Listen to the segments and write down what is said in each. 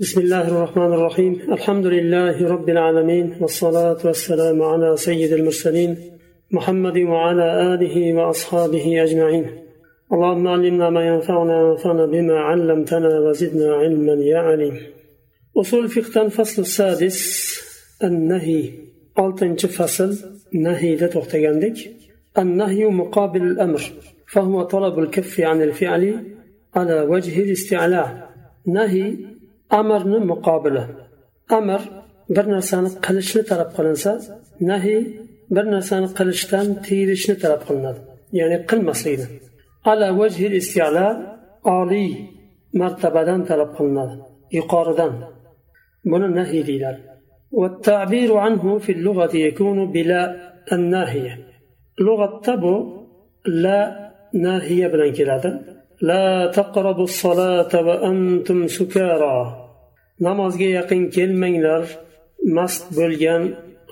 بسم الله الرحمن الرحيم. الحمد لله رب العالمين والصلاة والسلام على سيد المرسلين محمد وعلى آله وأصحابه أجمعين. اللهم علمنا ما ينفعنا وانفعنا بما علمتنا وزدنا علما يا عليم. أصول فقه الفصل السادس النهي. oltinchi fasl nahiyda to'xtagandik النهي مقابل الأمر فهو طلب الكف عن الفعل على وجه الاستعلاء. نهي أمرni muqobili amr bir narsani qilishni talab qilinsa nahiy bir narsani qilishdan tiyilishni talab qilinadi ya'ni qilmaslikni ala vajhil istila oliy martabadan talab qilinadi yuqoridan buni nahiy deyiladi والتعبير عنه في اللغة يكون بلا الناهية لغة تبو لا ناهية كلادا لا تقربوا الصلاة وأنتم سكارى namozga yaqin kelmanglar mast bo'lgan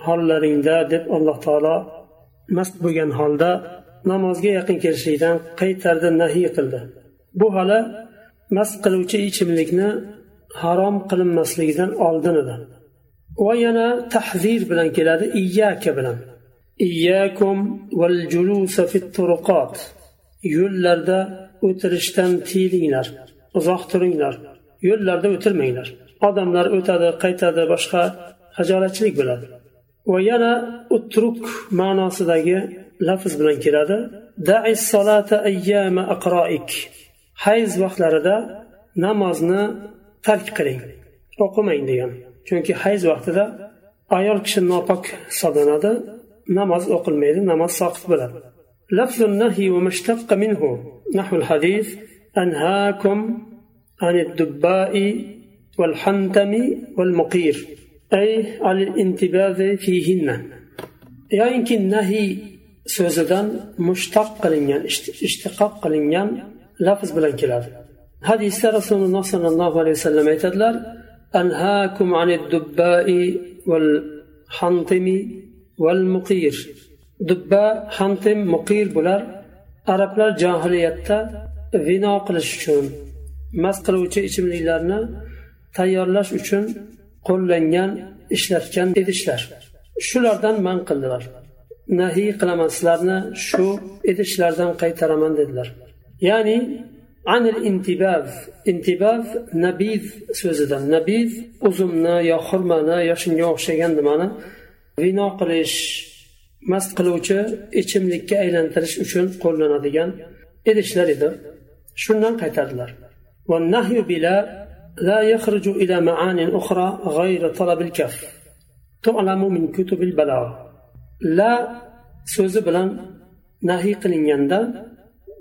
hollaringda deb alloh taolo mast bo'lgan holda namozga yaqin kelishlikdan qaytardi nahiy qildi. Bu hali mast qiluvchi ichimlikni harom qilinmasligidan oldin edi. Va yana tahzir bilan keladi iyyaka bilan. Iyyakum val julusa fit turuqat. Yo'llarda o'tirishdan tiyilinglar uzoq turinglar. Yo'llarda o'tirmanglar. odamlar o'tadi qaytadi boshqa hajolatchilik bo'ladi va yana utruk ma'nosidagi lafz bilan keladi hayz vaqtlarida namozni tark qiling o'qimang degan chunki hayz vaqtida ayol kishi nopok hisoblanadi namoz o'qilmaydi namoz soqit bo'ladi لفظ النهي وما اشتق منه نحو الحديث أنهاكم عن الدباء والحنتم والمقير أي على الانتباه فيهن يعني النهي so'zidan mushtaq qilingan ishtiqoq qilingan lafz bilan keladi hadisda rasululloh sollallohu alayhi vasallam aytadilar anhaakum anid dubbai val hantimi val muqir dubba hantim muqir bular arablar johiliyatda vino qilish uchun mast qiluvchi ichimliklarni tayyorlash uchun qo'llangan ishlatgan idishlar. Shulardan man qildilar. Nahiy qilaman sizlarni shu idishlardan qaytaraman dedilar. Ya'ni anil intibav intibav nabiz so'zidan. Nabiz uzumni yo xurmani yo shunga o'xshagan nimani? Vino qilish mast qiluvchi ichimlikka aylantirish uchun qo'llanadigan idishlar edi. Shundan qaytardilar. لا يخرج إلى معان أخرى غير طلب الكف تعلم من كتب البلاغة لا so'zi bilan nahiy qilinganda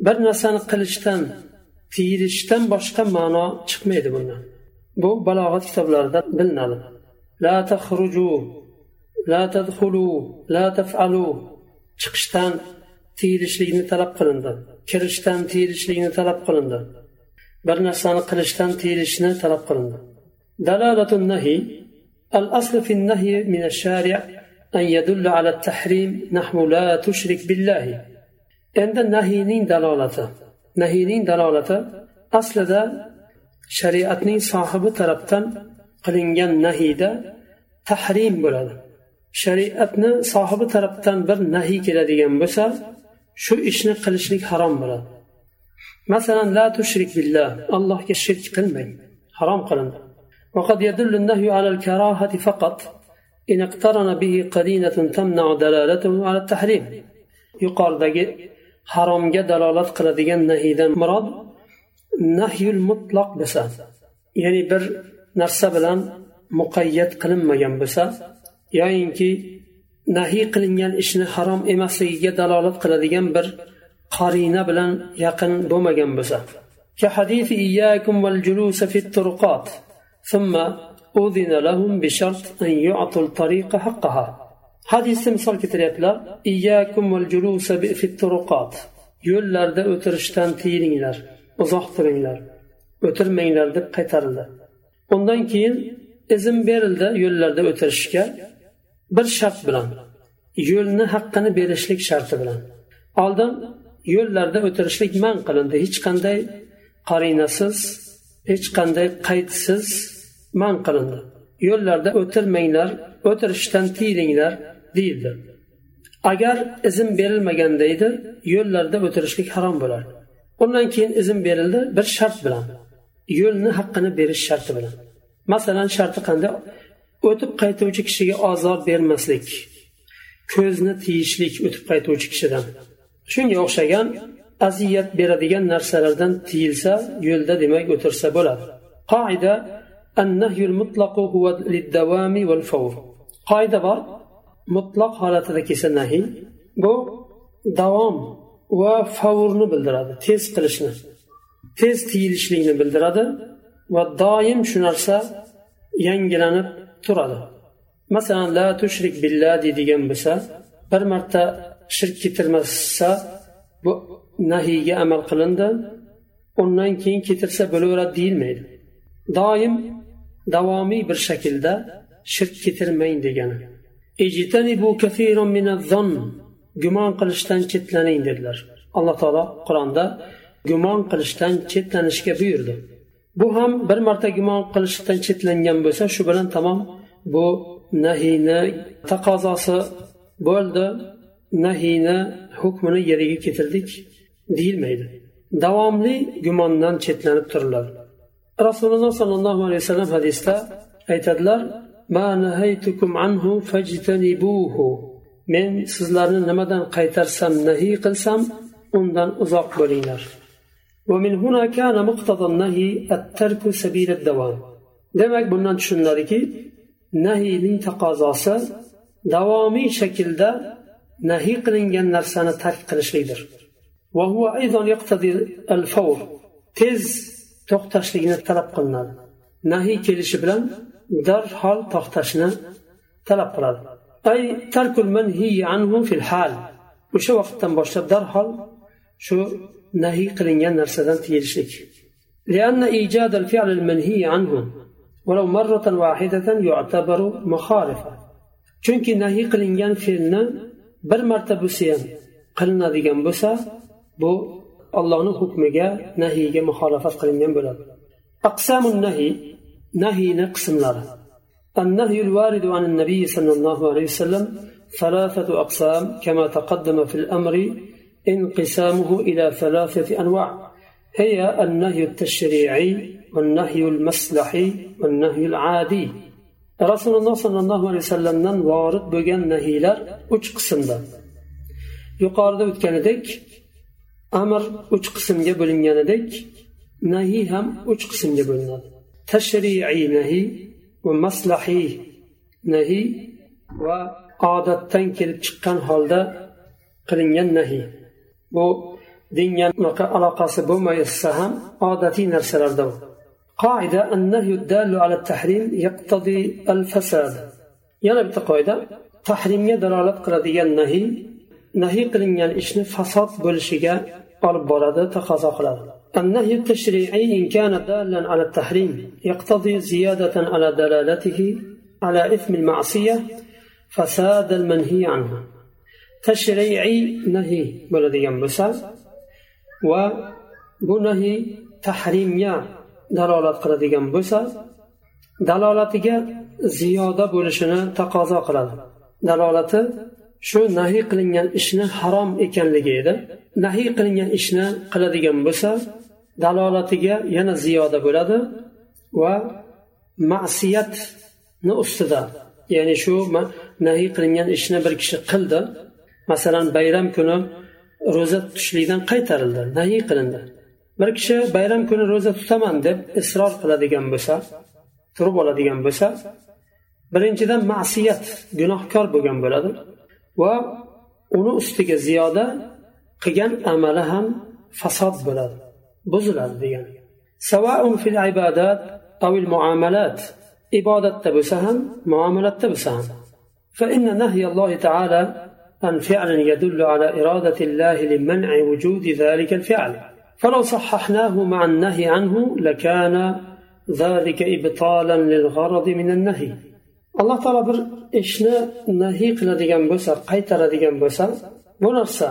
bir narsani qilishdan tiyilishdan boshqa ma'no chiqmaydi bundan bu balog'at kitoblarida bilinadi la taxruju la tadxulu la tafalu chiqishdan tiyilishlikni talab qilindi kirishdan tiyilishlikni talab qilindi bir narsani qilishdan tiyilishni talab qilindi. Dalalatun nahi al aslu fi nahi min shari' an yadullu ala tahrim nahnu la tushrik billahi. Endi nahiyning dalolati nahiyning dalolati aslida shariatning sohibi tarafdan qilingan nahiyda tahrim bo'ladi. Shariatni sohibi tarafdan bir nahiy keladigan bo'lsa shu ishni qilishlik harom bo'ladi. masalan la tushrik billah allohga shirk qilmang harom qilindi. وقد يدل النهي على الكراهة فقط إن اقترن به قرينة تمنع دلالته على التحريم يقال haromga dalolat qiladigan nahiydan murod nahyul mutloq bo'lsa ya'ni bir narsa bilan muqayyat qilinmagan bo'lsa yoyinki nahiy qilingan ishni harom emasligiga dalolat qiladigan bir qarina bilan yaqin bo'lmagan bo'lsa كحديث إياكم والجلوس في الطرقات ثم أذن لهم بشرط أن يعطوا الطريق حقها حديث مثال كتريتلا إياكم والجلوس في الطرقات yo'llarda o'tirishdan tiyilinglar uzoq turinglar o'tirmanglar deb qaytarildi undan keyin izn berildi yo'llarda o'tirishga bir shart bilan yo'lni haqqini berishlik sharti bilan oldin yo'llarda o'tirishlik man qilindi. Hech qanday qarinasiz hech qanday qaydsiz man qilindi. Yo'llarda o'tirmanglar o'tirishdan tiyilinglar deyildi agar izn berilmaganda edi yo'llarda o'tirishlik harom bo'lardi undan keyin izn berildi bir shart bilan. Yo'lni haqqini berish sharti bilan. Masalan sharti qanday? O'tib qaytuvchi kishiga ozor bermaslik ko'zni tiyishlik o'tib qaytuvchi kishidan. shunga o'xshagan aziyat beradigan narsalardan tiyilsa yo'lda demak o'tirsa bo'ladi. Qoida qoida bor mutloq holatida kelsa nahiy bu davom va favurni bildiradi tez qilishni tez tiyilishlikni bildiradi va doim shu narsa yangilanib turadi. Masalan la tushrik billa deydigan bo'lsa bir marta shirk keltirmasa bu nahiyga amal qilindi undan keyin keltirsa bo'laveradi deyilmaydi doim davomiy bir shaklda shirk keltirmang degani gumon qilishdan chetlaning dedilar alloh taolo qur'onda gumon qilishdan chetlanishga buyurdi bu ham bir marta gumon qilishdan chetlangan bo'lsa shu bilan tamom bu nahiyni taqozosi bo'ldi nahiyni hukmini yeriga ketirdik deyilmaydi. Davomli gumondan chetlanib turiladi rasululloh sollallohu alayhi vasallam hadisda aytadilar men sizlarni nimadan qaytarsam nahiy qilsam undan uzoq bo'linglar. Demak bundan tushuniladiki nahiyning taqozosi davomiy shaklda nahiy qilingan narsani tark qilishlikdir tez to'xtashlikni talab qilinadi nahiy kelishi bilan darhol to'xtashni talab qiladi ay tarkul anhu fil hal o'sha vaqtdan boshlab darhol shu nahiy qilingan narsadan tiyilishlik لأن إيجاد الفعل المنهي عنه ولو مرة واحدة يعتبر مخالفة chunki nahiy qilingan fe'lni bir marta bo'lsa ham qilinadigan bo'lsa bu allohni hukmiga nahiyga muxolifat qilingan bo'ladi. Aqsamu nahiy nahiyni qismlari. النهي الوارد عن النبي صلى الله عليه وسلم ثلاثة أقسام كما تقدم في الأمر انقسامه إلى ثلاثة أنواع هي النهي التشريعي والنهي المصلحي والنهي العادي rasululloh sollallohu alayhi vasallamdan vorid bo'lgan nahiylar uch qismda. Yuqorida o'tgan edik amr uch qismga bo'lingan edik nahiy ham uch qismga bo'linadi. Tashriiy nahiy va maslahiy nahiy va odatdan kelib chiqqan holda qilingan nahiy. Bu dinga aloqasi bo'lmasa ham odatiy narsalarda qoida النهي الدال على التحريم يقتضي الفساد. yana bitta qoida tahrimga dalolat qiladigan nahiy nahiy qilingan ishni fasod bo'lishiga olib boradi taqozo النهي التشريعي إن كان دالا على التحريم يقتضي زيادة على دلالته على إثم المعصية فساد المنهي عنه تشريعي نهي بلدي ينبسا وبنهي تحريم يا dalolat qiladigan bo'lsa dalolatiga ziyoda bo'lishini taqozo qiladi. Dalolati shu nahiy qilingan ishni harom ekanligi edi. Nahiy qilingan ishni qiladigan bo'lsa dalolatiga yana ziyoda bo'ladi va ma'siyatni ustida ya'ni shu nahiy qilingan ishni bir kishi qildi. Masalan bayram kuni ro'za tutishlikdan qaytarildi nahiy qilindi. bir kishi bayram kuni ro'za tutaman deb isror qiladigan bo'lsa turib oladigan bo'lsa birinchidan ma'siyat gunohkor bo'lgan bo'ladi va uni ustiga ziyoda qilgan amali ham fasod bo'ladi buziladi degani savaun fil ibodat avil muomalat ibodatda bo'lsa ham muomalatda bo'lsa ham فإن نهي الله تعالى عن فعل يدل على إرادة الله لمنع وجود ذلك الفعل فلو صححناه مع النهي عنه لكان ذلك إبطالا للغرض من النهي alloh taolo bir ishni nahiy qiladigan bo'lsa qaytaradigan bo'lsa bu narsa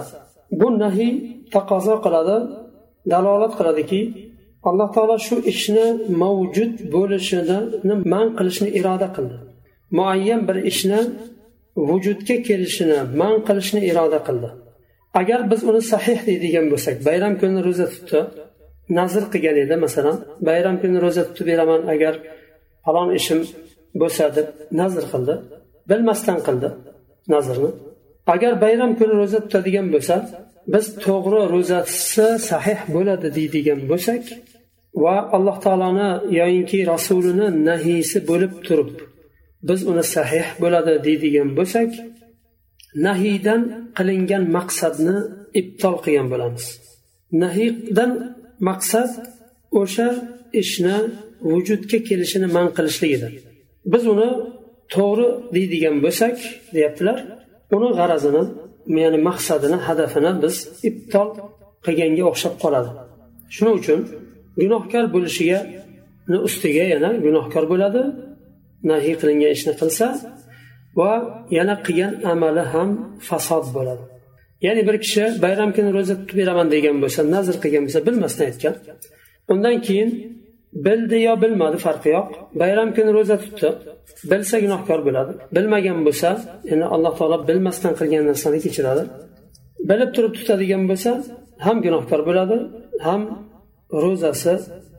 bu nahiy taqozo qiladi dalolat qiladiki alloh taolo shu ishni mavjud bo'lishini man qilishni iroda qildi muayyan bir ishni vujudga kelishini man qilishni iroda qildi Agar biz uni sahih deydigan bo'lsak bayram kuni ro'za tutdi nazr qilgan edi masalan bayram kuni ro'za tutib beraman agar falon ishim bo'lsa deb nazr qildi bilmasdan qildi nazrni. Agar bayram kuni ro'za tutadigan bo'lsa biz to'g'ri ro'zasi sahih bo'ladi deydigan bo'lsak va alloh taoloni yoyinki rasulini nahiysi bo'lib turib biz uni sahih bo'ladi deydigan bo'lsak nahiydan qilingan maqsadni ibtol qilgan bo'lamiz. Nahiydan maqsad o'sha ishni vujudga kelishini man qilishligidir. Biz uni to'g'ri deydigan bo'lsak deyaptilar uni g'arazini ya'ni maqsadini hadafini biz ibtol qilganga o'xshab qoladi. Shuning uchun gunohkor bo'lishiga ustiga yana gunohkor bo'ladi. Nahiy qilingan ishni qilsa va yana qilgan amali ham fasod bo'ladi. Ya'ni bir kishi bayram kuni ro'za tutib beraman degan bo'lsa nazr qilgan bo'lsa bilmasdan aytgan. Undan keyin bildi yo bilmadi farqi yo'q. Bayram kuni ro'za tutdi bilsa gunohkor bo'ladi bilmagan bo'lsa endi alloh taolo bilmasdan qilgan narsani kechiradi. Bilib turib tutadigan bo'lsa ham gunohkor bo'ladi ham ro'zasi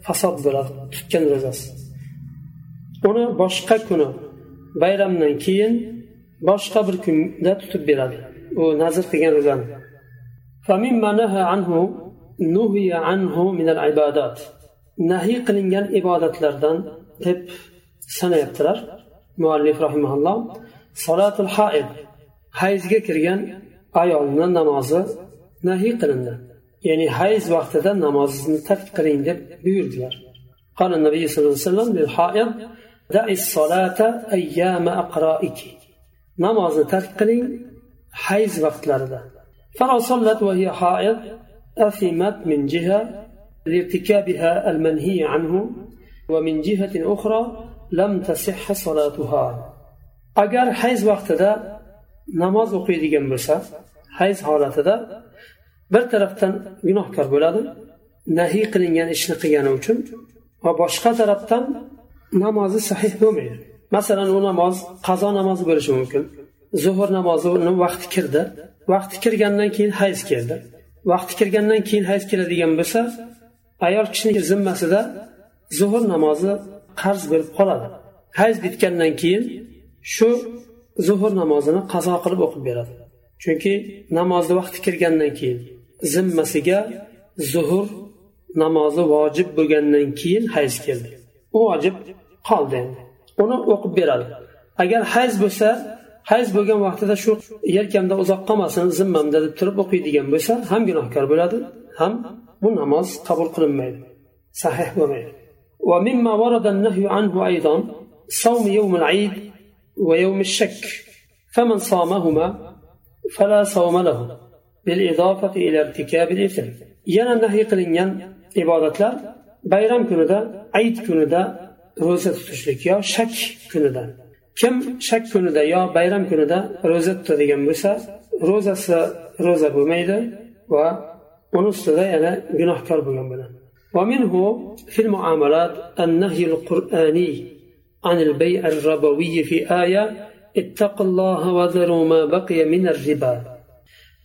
fasod bo'ladi tutgan ro'zasi. Uni boshqa kuni bayramdan keyin boshqa bir kunda tutib beradi u nazr qilgan ro'zani nahiy qilingan ibodatlardan deb sanayaptilar muallif rahimaulloh solatul haid hayzga kirgan ayolni namozi nahiy qilindi ya'ni hayz vaqtida namozni tark qiling deb buyurdilar قال النبي صلى الله عليه وسلم للحائض دعي الصلاة أيام أقرائك نماز ترك حيز وقت لرده فلو صلت وهي حائض أثمت من جهة لارتكابها المنهي عنه ومن جهة أخرى لم تصح صلاتها agar hayz vaqtida namoz o'qiydigan bo'lsa hayz holatida bir tarafdan gunohkor bo'ladi nahiy qilingan ishni qilgani uchun va boshqa tarafdan namozi sahih bo'lmaydi. Masalan u namoz qazo namozi bo'lishi mumkin. Zuhur namozini vaqti kirdi. Vaqti kirgandan keyin hayz keldi. Vaqti kirgandan keyin hayz keladigan bo'lsa ayol kishini zimmasida zuhur namozi qarz bo'lib qoladi. Hayz bitgandan keyin shu zuhur namozini qazo qilib o'qib beradi. Chunki namozni vaqti kirgandan keyin zimmasiga zuhur namozi vojib bo'lgandan keyin hayz keldi. u vojib qoldi endi uni o'qib beradi agar hayz bo'lsa hayz bo'lgan vaqtida shu yelkamda uzoq qolmasin zimmamda deb turib o'qiydigan bo'lsa ham gunohkor bo'ladi ham bu namoz qabul qilinmaydi sahih bo'lmaydi ومما ورد النهي عنه أيضا صوم يوم العيد ويوم الشك فمن صامهما فلا صوم له بالإضافة إلى ارتكاب الإثم yana nahiy qilingan ibodatlar bayram kunida ayit kunida ro'za tutishlik yo shak kunida kim shak kunida yo bayram kunida ro'za tutadigan bo'lsa ro'zasi ro'za bo'lmaydi va uni ustida yana gunohkor bo'lgan bo'ladi ومنه في المعاملات النهي القرآني عن البيع الربوي في آية اتقوا الله وذروا ما بقي من الربا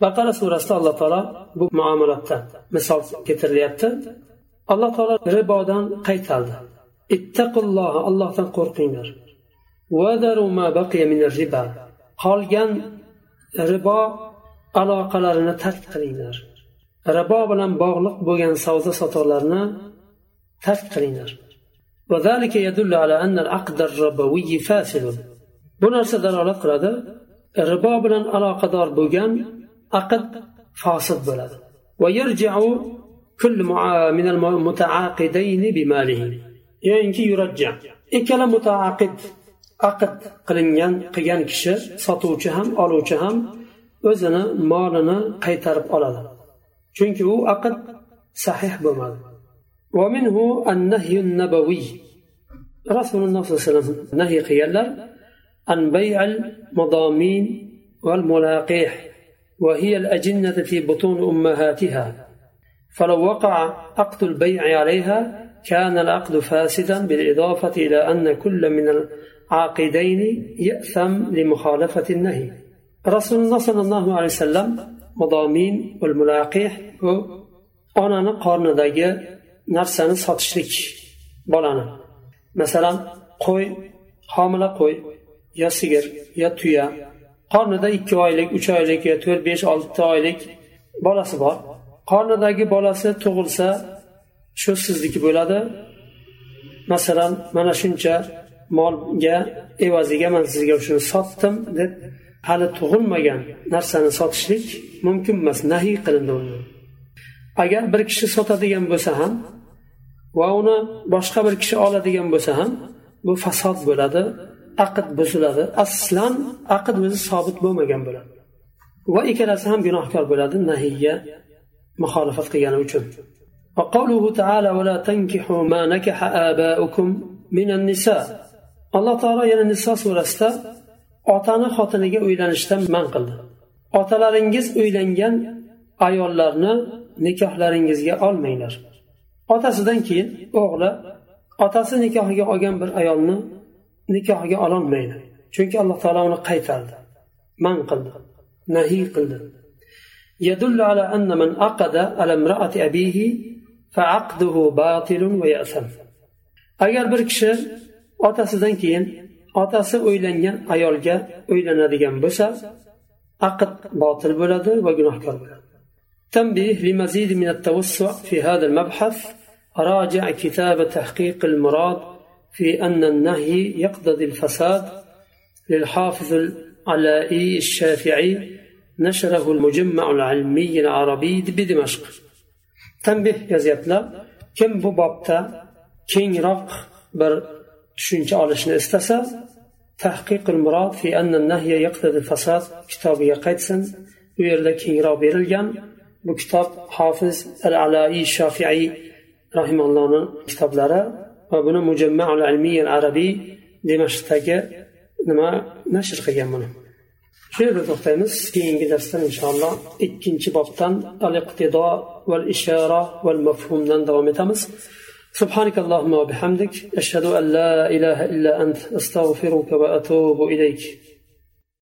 baqara surasida alloh taolo bu muomalatda misol keltirilyapti alloh taolo ribodan qaytardi ittaqulloh allohdan qo'rqinglar qolgan ribo aloqalarini tark qilinglar ribo bilan bog'liq bo'lgan savdo sotiqlarni tark qilinglar bu narsa dalolat qiladi ribo bilan aloqador bo'lgan aqd fosid bo'ladi ويرجع كل من المتعاقدين بماله. يعني يرجع. إكلا متعاقد أقد قلنيان قيان كشة سطوشهم ألوشهم وزنا مالنا قيترب ألالا. لأنه هو عقد صحيح بمال. ومنه النهي النبوي. رسول الله صلى الله عليه وسلم نهي قيالر عن بيع المضامين والملاقيح. وهي الأجنة في بطون أمهاتها. فلو وقع عقد البيع عليها كان العقد فاسدا بالإضافة إلى أن كل من العاقدين يأثم لمخالفة النهي رسول الله صلى الله عليه وسلم مضامين والملاقيح onani qornidagi narsani sotishlik bolani masalan qo'y homila qo'y yo sigir yo tuya qornida ikki oylik uch oylik yo to'rt besh olti oylik bolasi bor Qornidagi bolasi tug'ilsa shu sizniki bo'ladi. Masalan mana shuncha molga evaziga man sizga shuni sotdim deb hali tug'ilmagan narsani sotishlik mumkin emas nahiy qilindi agar bir kishi sotadigan bo'lsa ham va uni boshqa bir kishi oladigan bo'lsa ham bu fasod bo'ladi aqd buziladi. Aslan aqd o'zi sobit bo'lmagan bo'ladi. Va ikkalasi ham gunohkor bo'ladi nahiyga muxolifat qilgani uchun وقوله تعالى ولا تنكحوا ما نكح آباؤكم من النساء alloh taolo yana niso surasida otani xotiniga uylanishdan man qildi otalaringiz uylangan ayollarni nikohlaringizga olmanglar otasidan keyin o'g'li otasi nikohiga olgan bir ayolni nikohiga ololmaydi chunki alloh taolo uni qaytardi man qildi nahiy qildi يدل على أن من عقد على امرأة أبيه فعقده باطل ويأثم. agar bir kishi otasidan keyin otasi uylangan ayolga uylanadigan bo'lsa aqd botil bo'ladi va gunohkor تنبيه لمزيد من التوسع في هذا المبحث راجع كتاب تحقيق المراد في أن النهي يقتضي الفساد للحافظ العلائي الشافعي نشره المجمع العلمي العربي بدمشق تنبيه يزيتنا كم ببابتا كينغراق بر tushuncha olishni istasa tahqiqul murod fi anna nahya yaqtadi fasad kitobiga qaytsin u yerda kengroq berilgan bu kitob hofiz al alai shofiiy rahimallohni kitoblari va buni mujammaul ilmiy al arabiy dimashqdagi nima nashr qilgan buni shu yerda to'xtaymiz keyingi darsda inshaalloh ikkinchi bobdan al iqtido val ishora val mafhumdan davom etamiz سبحانك اللهم وبحمدك أشهد أن لا إله إلا أنت أستغفرك وأتوب إليك